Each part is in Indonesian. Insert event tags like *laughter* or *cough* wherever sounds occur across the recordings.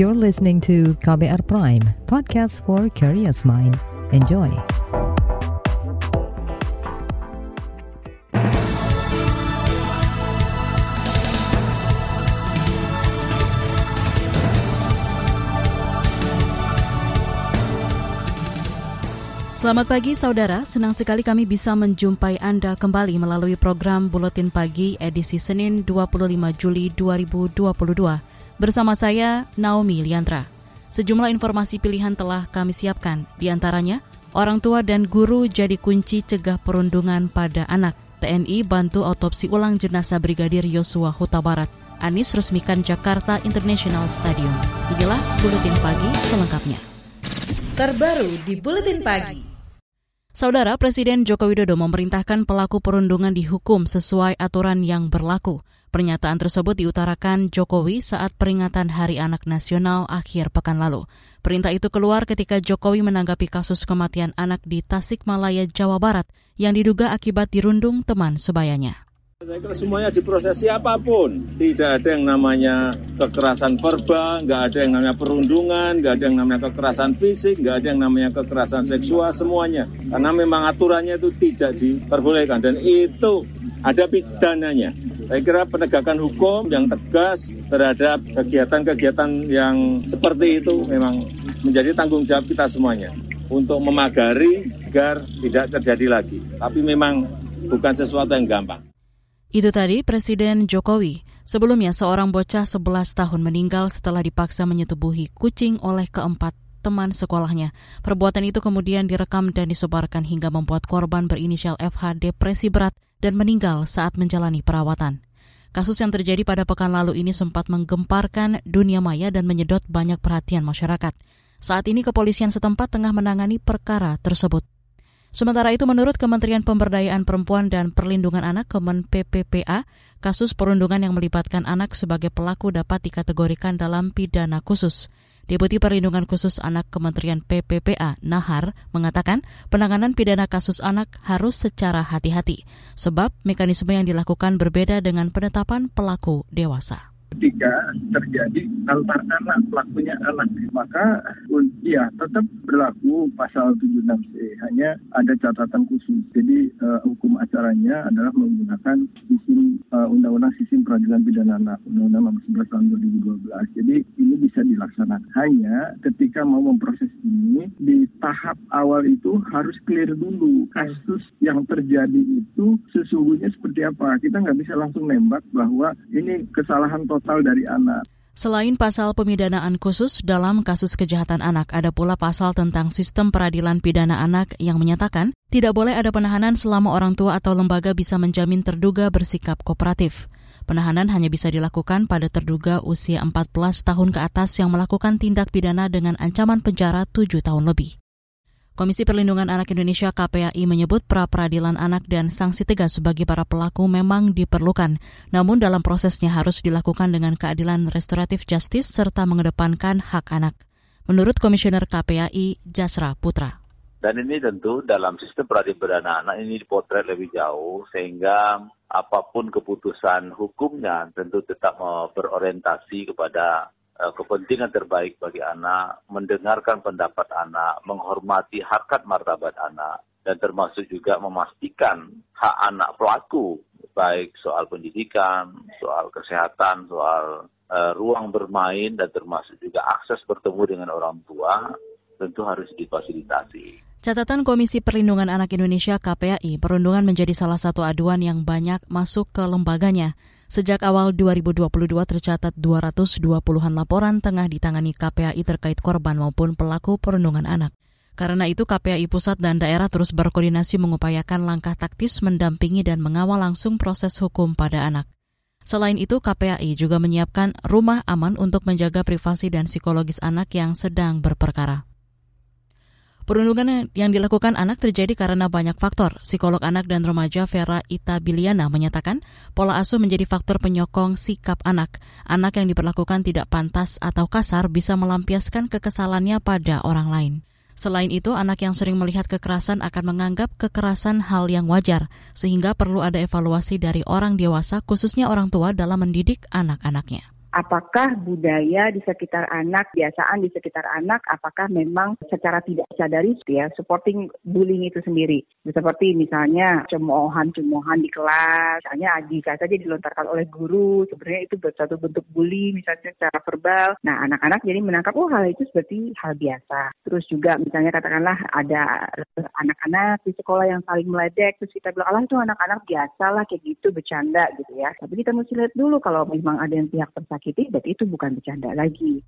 You're listening to KBR Prime, podcast for curious mind. Enjoy. Selamat pagi saudara, senang sekali kami bisa menjumpai Anda kembali melalui program Buletin Pagi edisi Senin 25 Juli 2022. Bersama saya, Naomi Liandra. Sejumlah informasi pilihan telah kami siapkan, di antaranya orang tua dan guru jadi kunci cegah perundungan pada anak. TNI bantu otopsi ulang jenazah Brigadir Yosua Huta Barat. Anies resmikan Jakarta International Stadium. Inilah Buletin Pagi selengkapnya. Terbaru di Buletin Pagi. Saudara Presiden Joko Widodo memerintahkan pelaku perundungan dihukum sesuai aturan yang berlaku. Pernyataan tersebut diutarakan Jokowi saat peringatan Hari Anak Nasional akhir pekan lalu. Perintah itu keluar ketika Jokowi menanggapi kasus kematian anak di Tasikmalaya, Jawa Barat yang diduga akibat dirundung teman sebayanya. Saya kira semuanya diproses siapa pun. Tidak ada yang namanya kekerasan verbal, nggak ada yang namanya perundungan, nggak ada yang namanya kekerasan fisik, nggak ada yang namanya kekerasan seksual, semuanya. Karena memang aturannya itu tidak diperbolehkan dan itu ada pidananya. Saya kira penegakan hukum yang tegas terhadap kegiatan-kegiatan yang seperti itu memang menjadi tanggung jawab kita semuanya untuk memagari agar tidak terjadi lagi. Tapi memang bukan sesuatu yang gampang. Itu tadi Presiden Jokowi. Sebelumnya seorang bocah 11 tahun meninggal setelah dipaksa menyetubuhi kucing oleh keempat teman sekolahnya. Perbuatan itu kemudian direkam dan disebarkan hingga membuat korban berinisial FH depresi berat dan meninggal saat menjalani perawatan. Kasus yang terjadi pada pekan lalu ini sempat menggemparkan dunia maya dan menyedot banyak perhatian masyarakat. Saat ini kepolisian setempat tengah menangani perkara tersebut. Sementara itu menurut Kementerian Pemberdayaan Perempuan dan Perlindungan Anak Kemen PPPA, kasus perundungan yang melibatkan anak sebagai pelaku dapat dikategorikan dalam pidana khusus. Deputi Perlindungan Khusus Anak Kementerian PPPA, Nahar, mengatakan penanganan pidana kasus anak harus secara hati-hati, sebab mekanisme yang dilakukan berbeda dengan penetapan pelaku dewasa ketika terjadi antar anak pelakunya anak. Maka ya tetap berlaku pasal 76C hanya ada catatan khusus. Jadi uh, hukum acaranya adalah menggunakan sistem uh, undang-undang sistem peradilan pidana anak undang-undang nomor 11 tahun 2012 jadi ini bisa dilaksanakan. Hanya ketika mau memproses ini di tahap awal itu harus clear dulu kasus yang terjadi itu sesungguhnya seperti apa. Kita nggak bisa langsung nembak bahwa ini kesalahan total total dari anak. Selain pasal pemidanaan khusus dalam kasus kejahatan anak, ada pula pasal tentang sistem peradilan pidana anak yang menyatakan tidak boleh ada penahanan selama orang tua atau lembaga bisa menjamin terduga bersikap kooperatif. Penahanan hanya bisa dilakukan pada terduga usia 14 tahun ke atas yang melakukan tindak pidana dengan ancaman penjara 7 tahun lebih. Komisi Perlindungan Anak Indonesia KPAI menyebut pra-peradilan anak dan sanksi tegas bagi para pelaku memang diperlukan, namun dalam prosesnya harus dilakukan dengan keadilan restoratif justice serta mengedepankan hak anak. Menurut Komisioner KPAI, Jasra Putra. Dan ini tentu dalam sistem peradilan anak ini dipotret lebih jauh sehingga apa pun keputusan hukumnya tentu tetap berorientasi kepada kepentingan terbaik bagi anak, mendengarkan pendapat anak, menghormati harkat martabat anak, dan termasuk juga memastikan hak anak pelaku, baik soal pendidikan, soal kesehatan, soal uh, ruang bermain, dan termasuk juga akses bertemu dengan orang tua, tentu harus difasilitasi. Catatan Komisi Perlindungan Anak Indonesia KPAI, perundungan menjadi salah satu aduan yang banyak masuk ke lembaganya. Sejak awal 2022 tercatat 220-an laporan tengah ditangani KPAI terkait korban maupun pelaku perundungan anak. Karena itu KPAI pusat dan daerah terus berkoordinasi mengupayakan langkah taktis mendampingi dan mengawal langsung proses hukum pada anak. Selain itu, KPAI juga menyiapkan rumah aman untuk menjaga privasi dan psikologis anak yang sedang berperkara. Perundungan yang dilakukan anak terjadi karena banyak faktor. Psikolog anak dan remaja Vera Itabiliana menyatakan pola asuh menjadi faktor penyokong sikap anak. Anak yang diperlakukan tidak pantas atau kasar bisa melampiaskan kekesalannya pada orang lain. Selain itu, anak yang sering melihat kekerasan akan menganggap kekerasan hal yang wajar, sehingga perlu ada evaluasi dari orang dewasa, khususnya orang tua, dalam mendidik anak-anaknya. Apakah budaya di sekitar anak, biasaan di sekitar anak, apakah memang secara tidak sadari ya supporting bullying itu sendiri. Seperti misalnya cemoohan-cemoohan di kelas, misalnya jika saja dilontarkan oleh guru, sebenarnya itu satu bentuk bully misalnya secara verbal. Nah, anak-anak jadi menangkap oh hal itu seperti hal biasa. Terus juga misalnya katakanlah ada anak-anak di sekolah yang saling meledek, terus kita bilang, Allah itu anak-anak biasa lah kayak gitu bercanda gitu ya. Tapi kita mesti lihat dulu kalau memang ada yang pihak tersakiti, berarti itu bukan bercanda lagi.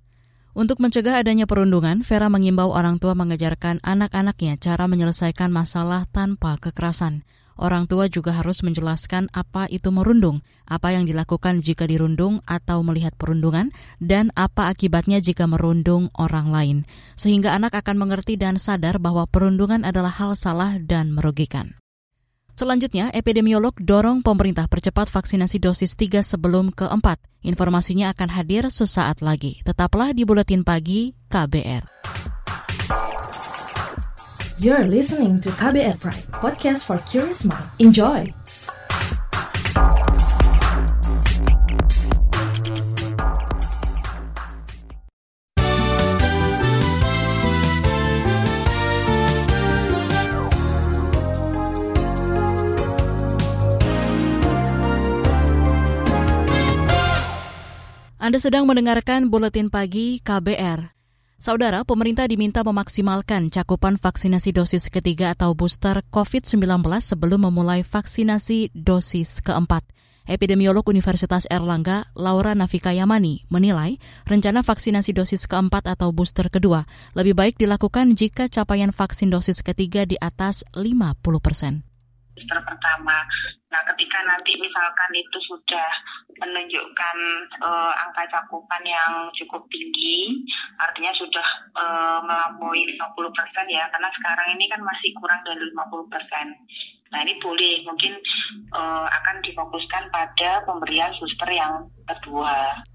Untuk mencegah adanya perundungan, Vera mengimbau orang tua mengajarkan anak-anaknya cara menyelesaikan masalah tanpa kekerasan. Orang tua juga harus menjelaskan apa itu merundung, apa yang dilakukan jika dirundung atau melihat perundungan, dan apa akibatnya jika merundung orang lain, sehingga anak akan mengerti dan sadar bahwa perundungan adalah hal salah dan merugikan. Selanjutnya, epidemiolog dorong pemerintah percepat vaksinasi dosis 3 sebelum keempat. Informasinya akan hadir sesaat lagi. Tetaplah di Buletin Pagi KBR. You're listening to KBR Pride, podcast for curious mind. Enjoy! Anda sedang mendengarkan buletin pagi KBR. Saudara, pemerintah diminta memaksimalkan cakupan vaksinasi dosis ketiga atau booster COVID-19 sebelum memulai vaksinasi dosis keempat. Epidemiolog Universitas Erlangga, Laura Nafika Yamani, menilai rencana vaksinasi dosis keempat atau booster kedua lebih baik dilakukan jika capaian vaksin dosis ketiga di atas 50 persen booster pertama. Nah, ketika nanti misalkan itu sudah menunjukkan uh, angka cakupan yang cukup tinggi, artinya sudah uh, melampaui 50 persen ya, karena sekarang ini kan masih kurang dari 50 persen. Nah, ini boleh mungkin uh, akan difokuskan pada pemberian booster yang kedua.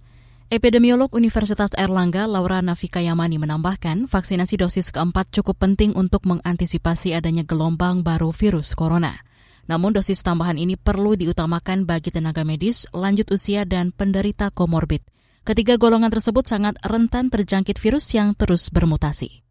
Epidemiolog Universitas Erlangga Laura Nafika Yamani menambahkan, vaksinasi dosis keempat cukup penting untuk mengantisipasi adanya gelombang baru virus corona. Namun dosis tambahan ini perlu diutamakan bagi tenaga medis, lanjut usia, dan penderita komorbid. Ketiga golongan tersebut sangat rentan terjangkit virus yang terus bermutasi.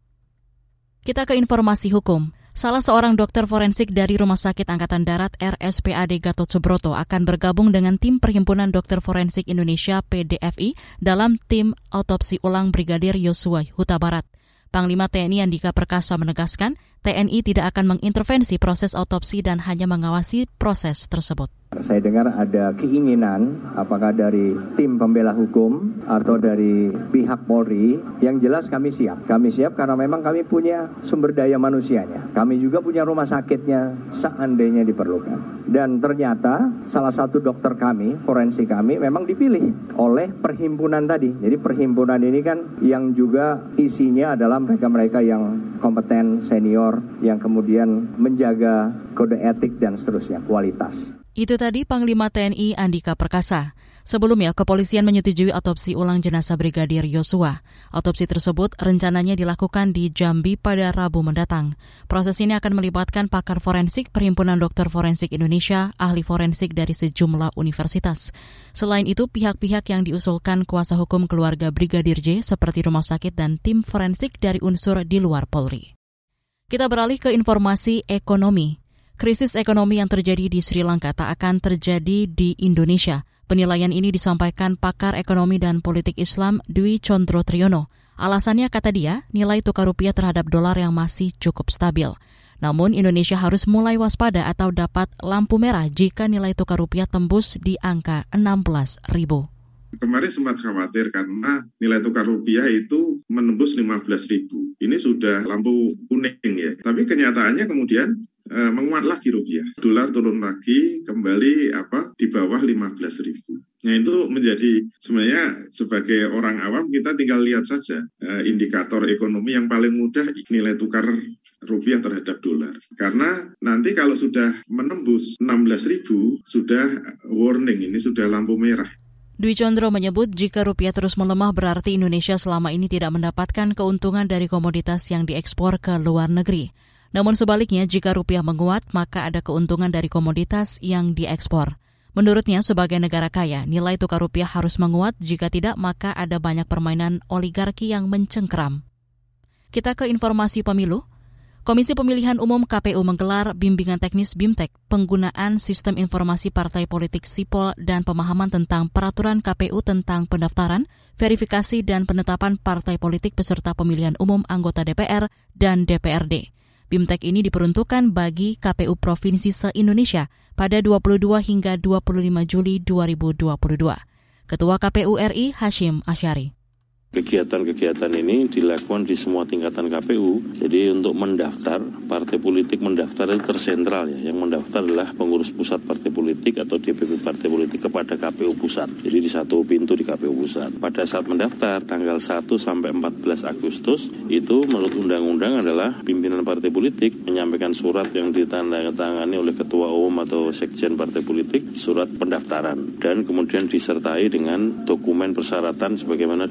Kita ke informasi hukum. Salah seorang dokter forensik dari Rumah Sakit Angkatan Darat RSPAD Gatot Subroto akan bergabung dengan tim Perhimpunan Dokter Forensik Indonesia PDFI dalam tim autopsi ulang Brigadir Yosua Huta Barat. Panglima TNI Andika Perkasa menegaskan TNI tidak akan mengintervensi proses otopsi dan hanya mengawasi proses tersebut. Saya dengar ada keinginan, apakah dari tim pembela hukum atau dari pihak Polri, yang jelas kami siap. Kami siap karena memang kami punya sumber daya manusianya. Kami juga punya rumah sakitnya seandainya diperlukan. Dan ternyata salah satu dokter kami, forensik kami, memang dipilih oleh perhimpunan tadi. Jadi perhimpunan ini kan yang juga isinya adalah mereka-mereka yang kompeten, senior, yang kemudian menjaga kode etik dan seterusnya, kualitas. Itu tadi Panglima TNI Andika Perkasa. Sebelumnya, kepolisian menyetujui otopsi ulang jenazah Brigadir Yosua. Otopsi tersebut rencananya dilakukan di Jambi pada Rabu mendatang. Proses ini akan melibatkan pakar forensik Perhimpunan Dokter Forensik Indonesia, ahli forensik dari sejumlah universitas. Selain itu, pihak-pihak yang diusulkan kuasa hukum keluarga Brigadir J seperti rumah sakit dan tim forensik dari unsur di luar Polri. Kita beralih ke informasi ekonomi. Krisis ekonomi yang terjadi di Sri Lanka tak akan terjadi di Indonesia. Penilaian ini disampaikan pakar ekonomi dan politik Islam Dwi Condro Triyono. Alasannya kata dia, nilai tukar rupiah terhadap dolar yang masih cukup stabil. Namun Indonesia harus mulai waspada atau dapat lampu merah jika nilai tukar rupiah tembus di angka 16 ribu. Kemarin sempat khawatir karena nilai tukar rupiah itu menembus 15 ribu. Ini sudah lampu kuning ya. Tapi kenyataannya kemudian Eh, menguat lagi rupiah. Dolar turun lagi kembali apa di bawah 15 ribu. Nah itu menjadi sebenarnya sebagai orang awam kita tinggal lihat saja uh, indikator ekonomi yang paling mudah nilai tukar rupiah terhadap dolar. Karena nanti kalau sudah menembus 16 ribu sudah warning ini sudah lampu merah. Dwi Condro menyebut jika rupiah terus melemah berarti Indonesia selama ini tidak mendapatkan keuntungan dari komoditas yang diekspor ke luar negeri. Namun sebaliknya, jika rupiah menguat, maka ada keuntungan dari komoditas yang diekspor. Menurutnya, sebagai negara kaya, nilai tukar rupiah harus menguat, jika tidak maka ada banyak permainan oligarki yang mencengkram. Kita ke informasi pemilu. Komisi Pemilihan Umum KPU menggelar bimbingan teknis BIMTEK, penggunaan sistem informasi partai politik SIPOL dan pemahaman tentang peraturan KPU tentang pendaftaran, verifikasi dan penetapan partai politik peserta pemilihan umum anggota DPR dan DPRD. BIMTEK ini diperuntukkan bagi KPU Provinsi se-Indonesia pada 22 hingga 25 Juli 2022. Ketua KPU RI Hashim Asyari. Kegiatan-kegiatan ini dilakukan di semua tingkatan KPU. Jadi untuk mendaftar, partai politik mendaftar itu tersentral ya. Yang mendaftar adalah pengurus pusat partai politik atau DPP partai politik kepada KPU pusat. Jadi di satu pintu di KPU pusat. Pada saat mendaftar tanggal 1 sampai 14 Agustus itu menurut undang-undang adalah pimpinan partai politik menyampaikan surat yang ditandatangani oleh ketua umum atau sekjen partai politik, surat pendaftaran dan kemudian disertai dengan dokumen persyaratan sebagaimana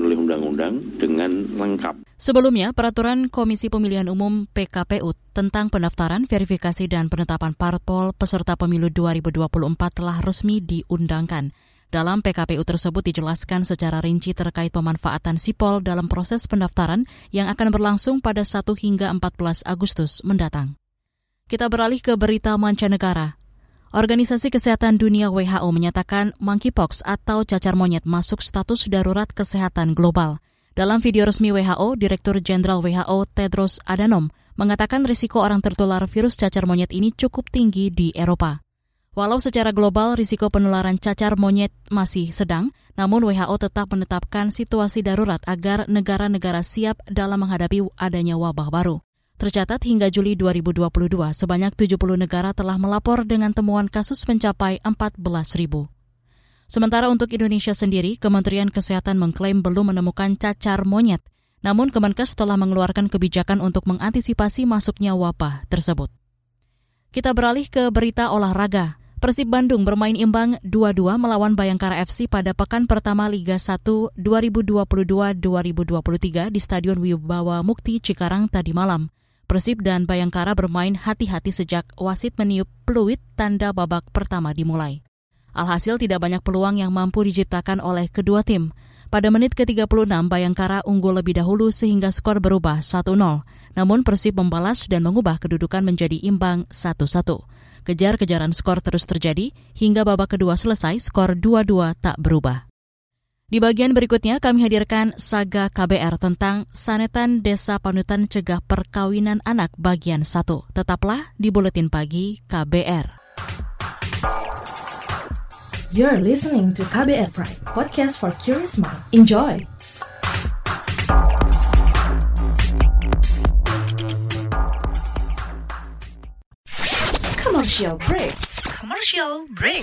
ditentukan oleh undang-undang dengan lengkap. Sebelumnya, peraturan Komisi Pemilihan Umum PKPU tentang pendaftaran, verifikasi, dan penetapan parpol peserta pemilu 2024 telah resmi diundangkan. Dalam PKPU tersebut dijelaskan secara rinci terkait pemanfaatan sipol dalam proses pendaftaran yang akan berlangsung pada 1 hingga 14 Agustus mendatang. Kita beralih ke berita mancanegara. Organisasi Kesehatan Dunia WHO menyatakan monkeypox atau cacar monyet masuk status darurat kesehatan global. Dalam video resmi WHO, Direktur Jenderal WHO Tedros Adhanom mengatakan risiko orang tertular virus cacar monyet ini cukup tinggi di Eropa. Walau secara global risiko penularan cacar monyet masih sedang, namun WHO tetap menetapkan situasi darurat agar negara-negara siap dalam menghadapi adanya wabah baru. Tercatat hingga Juli 2022, sebanyak 70 negara telah melapor dengan temuan kasus mencapai 14 ribu. Sementara untuk Indonesia sendiri, Kementerian Kesehatan mengklaim belum menemukan cacar monyet. Namun Kemenkes telah mengeluarkan kebijakan untuk mengantisipasi masuknya wabah tersebut. Kita beralih ke berita olahraga. Persib Bandung bermain imbang 2-2 melawan Bayangkara FC pada pekan pertama Liga 1 2022-2023 di Stadion Wibawa Mukti Cikarang tadi malam. Persib dan Bayangkara bermain hati-hati sejak wasit meniup peluit tanda babak pertama dimulai. Alhasil tidak banyak peluang yang mampu diciptakan oleh kedua tim. Pada menit ke-36, Bayangkara unggul lebih dahulu sehingga skor berubah 1-0. Namun Persib membalas dan mengubah kedudukan menjadi imbang 1-1. Kejar-kejaran skor terus terjadi hingga babak kedua selesai skor 2-2 tak berubah. Di bagian berikutnya kami hadirkan Saga KBR tentang Sanetan Desa Panutan Cegah Perkawinan Anak bagian 1. Tetaplah di Buletin Pagi KBR. You're listening to KBR Pride, podcast for curious mind. Enjoy! Commercial break. Commercial break.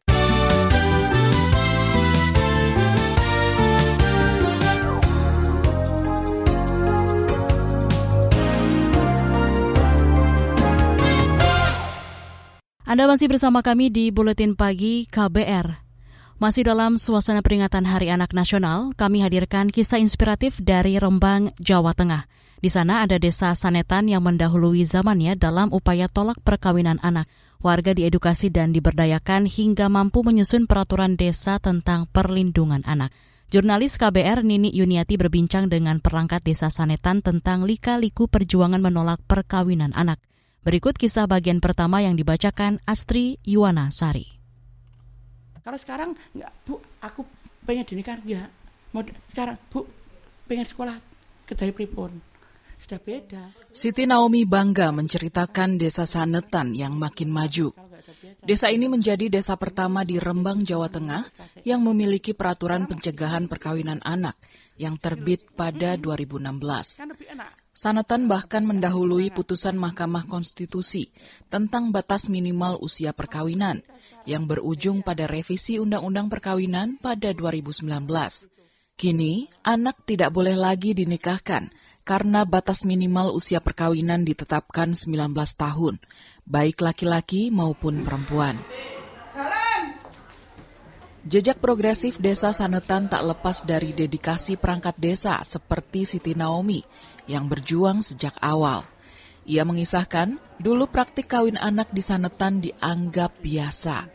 Anda masih bersama kami di Buletin Pagi KBR. Masih dalam suasana peringatan Hari Anak Nasional, kami hadirkan kisah inspiratif dari Rembang, Jawa Tengah. Di sana ada desa Sanetan yang mendahului zamannya dalam upaya tolak perkawinan anak. Warga diedukasi dan diberdayakan hingga mampu menyusun peraturan desa tentang perlindungan anak. Jurnalis KBR Nini Yuniati berbincang dengan perangkat desa Sanetan tentang lika-liku perjuangan menolak perkawinan anak. Berikut kisah bagian pertama yang dibacakan Astri Yuwana Sari. Kalau sekarang nggak bu, aku pengen dinikah nggak. Mau sekarang bu, pengen sekolah kedai pripun. sudah beda. Siti Naomi bangga menceritakan desa Sanetan yang makin maju. Desa ini menjadi desa pertama di Rembang, Jawa Tengah yang memiliki peraturan pencegahan perkawinan anak yang terbit pada 2016. Sanatan bahkan mendahului putusan Mahkamah Konstitusi tentang batas minimal usia perkawinan yang berujung pada revisi Undang-Undang Perkawinan pada 2019. Kini, anak tidak boleh lagi dinikahkan karena batas minimal usia perkawinan ditetapkan 19 tahun, baik laki-laki maupun perempuan. Jejak progresif desa Sanetan tak lepas dari dedikasi perangkat desa seperti Siti Naomi yang berjuang sejak awal. Ia mengisahkan, dulu praktik kawin anak di Sanetan dianggap biasa.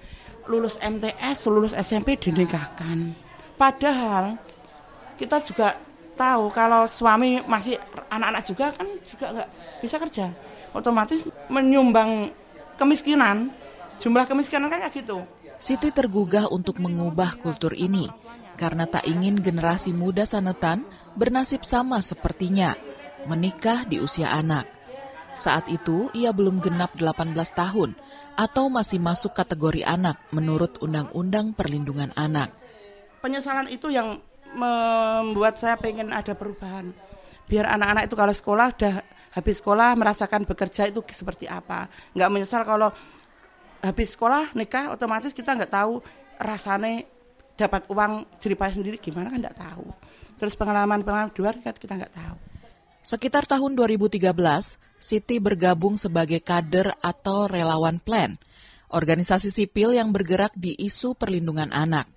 Lulus MTS, lulus SMP dinikahkan. Padahal kita juga tahu kalau suami masih anak-anak juga kan juga nggak bisa kerja. Otomatis menyumbang kemiskinan. Jumlah kemiskinan kan kayak gitu Siti tergugah untuk mengubah kultur ini karena tak ingin generasi muda Sanetan bernasib sama sepertinya, menikah di usia anak. Saat itu ia belum genap 18 tahun atau masih masuk kategori anak menurut Undang-Undang Perlindungan Anak. Penyesalan itu yang membuat saya pengen ada perubahan. Biar anak-anak itu kalau sekolah udah habis sekolah merasakan bekerja itu seperti apa. Nggak menyesal kalau habis sekolah nikah otomatis kita nggak tahu rasanya dapat uang jeripaya sendiri gimana kan nggak tahu. Terus pengalaman-pengalaman di luar kita nggak tahu. Sekitar tahun 2013, Siti bergabung sebagai kader atau relawan plan, organisasi sipil yang bergerak di isu perlindungan anak.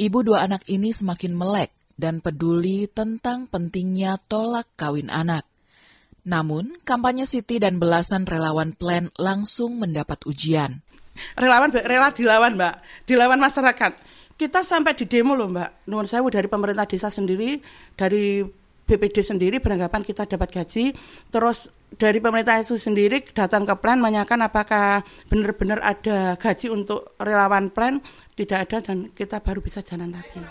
Ibu dua anak ini semakin melek dan peduli tentang pentingnya tolak kawin anak. Namun, kampanye Siti dan belasan relawan plan langsung mendapat ujian. Relawan rela dilawan, Mbak. Dilawan masyarakat. Kita sampai di demo loh, Mbak. Nuwun saya dari pemerintah desa sendiri, dari BPD sendiri beranggapan kita dapat gaji, terus dari pemerintah itu sendiri datang ke plan menanyakan apakah benar-benar ada gaji untuk relawan plan, tidak ada dan kita baru bisa jalan lagi.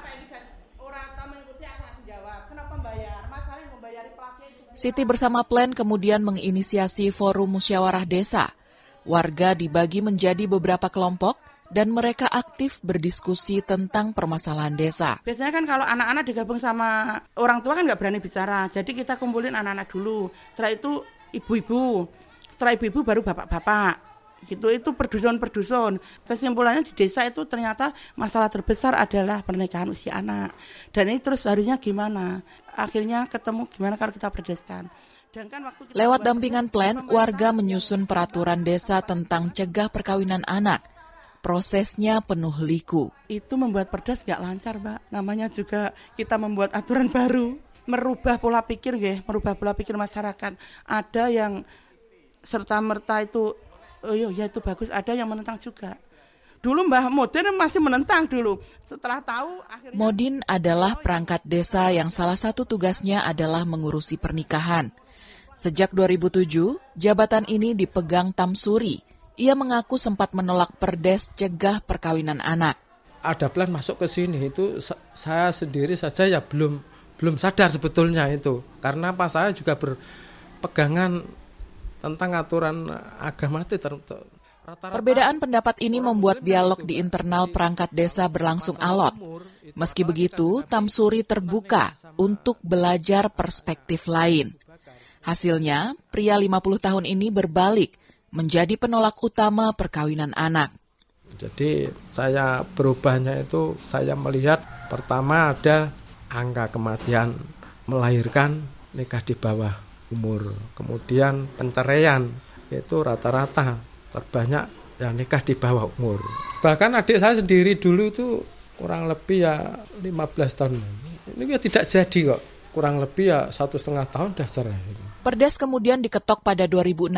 Siti bersama Plan kemudian menginisiasi forum musyawarah desa. Warga dibagi menjadi beberapa kelompok dan mereka aktif berdiskusi tentang permasalahan desa. Biasanya kan kalau anak-anak digabung sama orang tua kan nggak berani bicara, jadi kita kumpulin anak-anak dulu. Setelah itu ibu-ibu, setelah ibu-ibu baru bapak-bapak gitu itu perdusun-perdusun kesimpulannya di desa itu ternyata masalah terbesar adalah pernikahan usia anak dan ini terus harusnya gimana akhirnya ketemu gimana kalau kita berdeskan kan waktu kita Lewat dampingan plan, warga menyusun peraturan desa tentang cegah perkawinan anak. Prosesnya penuh liku. Itu membuat perdas gak lancar, Mbak. Namanya juga kita membuat aturan *laughs* baru. Merubah pola pikir, ya, merubah pola pikir masyarakat. Ada yang serta-merta itu oh iya itu bagus ada yang menentang juga dulu Mbah Modin masih menentang dulu. Setelah tahu akhirnya Modin adalah perangkat desa yang salah satu tugasnya adalah mengurusi pernikahan. Sejak 2007 jabatan ini dipegang Tamsuri. Ia mengaku sempat menolak perdes cegah perkawinan anak. Ada plan masuk ke sini itu saya sendiri saja ya belum belum sadar sebetulnya itu. Karena apa? Saya juga berpegangan tentang aturan agama itu Perbedaan pendapat ini membuat dialog di internal perangkat desa berlangsung alot. Meski begitu, Tamsuri terbuka untuk belajar perspektif lain. Hasilnya, pria 50 tahun ini berbalik menjadi penolak utama perkawinan anak. Jadi saya berubahnya itu saya melihat pertama ada angka kematian melahirkan nikah di bawah umur. Kemudian penceraian itu rata-rata terbanyak yang nikah di bawah umur. Bahkan adik saya sendiri dulu itu kurang lebih ya 15 tahun. Ini ya tidak jadi kok. Kurang lebih ya satu setengah tahun sudah cerai. Perdes kemudian diketok pada 2016.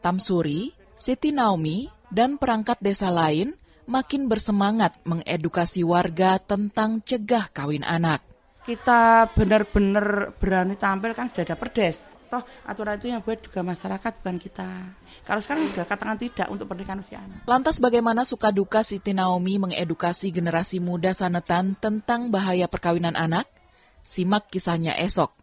Tamsuri, Siti Naomi, dan perangkat desa lain makin bersemangat mengedukasi warga tentang cegah kawin anak kita benar-benar berani tampil kan sudah ada perdes. Toh aturan itu yang buat juga masyarakat bukan kita. Kalau sekarang sudah katakan tidak untuk pernikahan usia anak. Lantas bagaimana suka duka Siti Naomi mengedukasi generasi muda Sanetan tentang bahaya perkawinan anak? Simak kisahnya esok.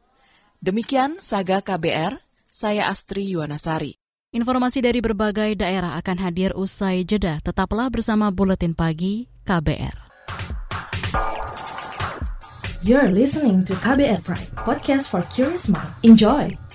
Demikian Saga KBR, saya Astri Yuwanasari. Informasi dari berbagai daerah akan hadir usai jeda. Tetaplah bersama Buletin Pagi KBR. You're listening to KBR Pride, podcast for curious mind. Enjoy!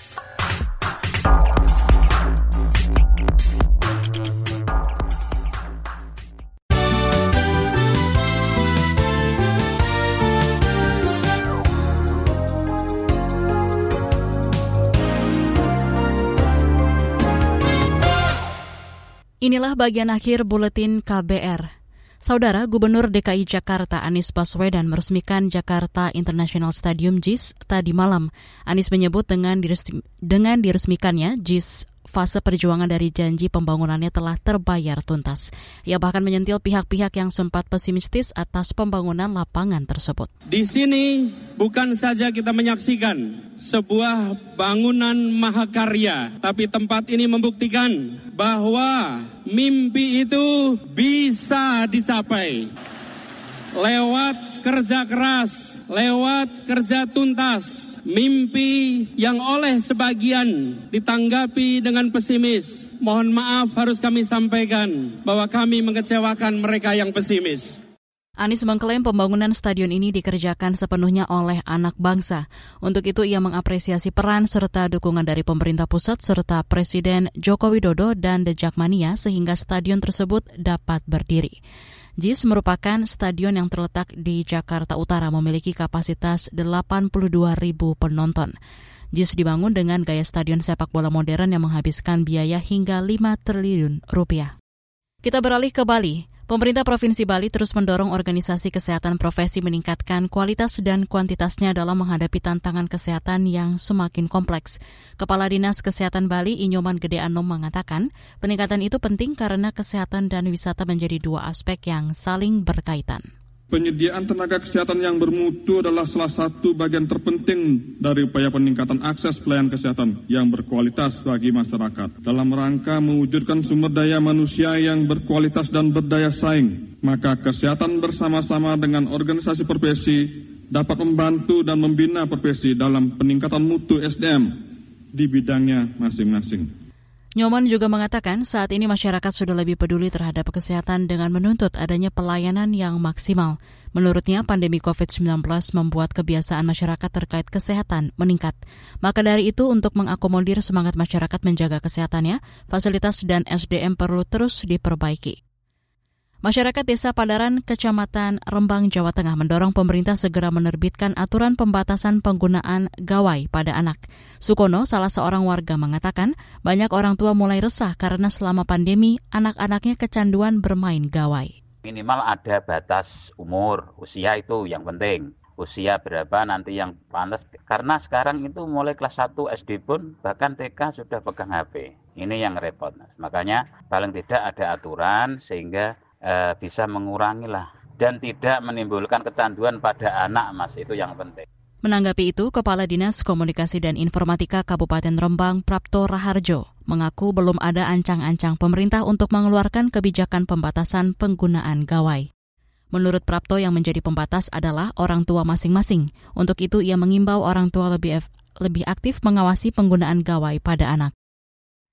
Inilah bagian akhir buletin KBR. Saudara Gubernur DKI Jakarta Anies Baswedan meresmikan Jakarta International Stadium JIS tadi malam. Anies menyebut dengan, dengan diresmikannya JIS fase perjuangan dari janji pembangunannya telah terbayar tuntas. Ia bahkan menyentil pihak-pihak yang sempat pesimistis atas pembangunan lapangan tersebut. Di sini bukan saja kita menyaksikan sebuah bangunan mahakarya, tapi tempat ini membuktikan bahwa mimpi itu bisa dicapai lewat kerja keras, lewat kerja tuntas, mimpi yang oleh sebagian ditanggapi dengan pesimis. Mohon maaf harus kami sampaikan bahwa kami mengecewakan mereka yang pesimis. Anies mengklaim pembangunan stadion ini dikerjakan sepenuhnya oleh anak bangsa. Untuk itu ia mengapresiasi peran serta dukungan dari pemerintah pusat serta Presiden Joko Widodo dan The Jakmania sehingga stadion tersebut dapat berdiri. JIS merupakan stadion yang terletak di Jakarta Utara memiliki kapasitas 82 ribu penonton. JIS dibangun dengan gaya stadion sepak bola modern yang menghabiskan biaya hingga 5 triliun rupiah. Kita beralih ke Bali. Pemerintah Provinsi Bali terus mendorong organisasi kesehatan profesi meningkatkan kualitas dan kuantitasnya dalam menghadapi tantangan kesehatan yang semakin kompleks. Kepala Dinas Kesehatan Bali Inyoman Gede Anom mengatakan, peningkatan itu penting karena kesehatan dan wisata menjadi dua aspek yang saling berkaitan. Penyediaan tenaga kesehatan yang bermutu adalah salah satu bagian terpenting dari upaya peningkatan akses pelayanan kesehatan yang berkualitas bagi masyarakat. Dalam rangka mewujudkan sumber daya manusia yang berkualitas dan berdaya saing, maka kesehatan bersama-sama dengan organisasi profesi dapat membantu dan membina profesi dalam peningkatan mutu SDM di bidangnya masing-masing. Nyoman juga mengatakan saat ini masyarakat sudah lebih peduli terhadap kesehatan dengan menuntut adanya pelayanan yang maksimal. Menurutnya, pandemi COVID-19 membuat kebiasaan masyarakat terkait kesehatan meningkat. Maka dari itu, untuk mengakomodir semangat masyarakat menjaga kesehatannya, fasilitas dan SDM perlu terus diperbaiki. Masyarakat Desa Padaran, Kecamatan Rembang, Jawa Tengah mendorong pemerintah segera menerbitkan aturan pembatasan penggunaan gawai pada anak. Sukono, salah seorang warga, mengatakan banyak orang tua mulai resah karena selama pandemi anak-anaknya kecanduan bermain gawai. Minimal ada batas umur, usia itu yang penting. Usia berapa nanti yang pantas. Karena sekarang itu mulai kelas 1 SD pun bahkan TK sudah pegang HP. Ini yang repot. Makanya paling tidak ada aturan sehingga eh, bisa mengurangi lah dan tidak menimbulkan kecanduan pada anak mas itu yang penting. Menanggapi itu, Kepala Dinas Komunikasi dan Informatika Kabupaten Rembang Prapto Raharjo mengaku belum ada ancang-ancang pemerintah untuk mengeluarkan kebijakan pembatasan penggunaan gawai. Menurut Prapto yang menjadi pembatas adalah orang tua masing-masing. Untuk itu ia mengimbau orang tua lebih lebih aktif mengawasi penggunaan gawai pada anak.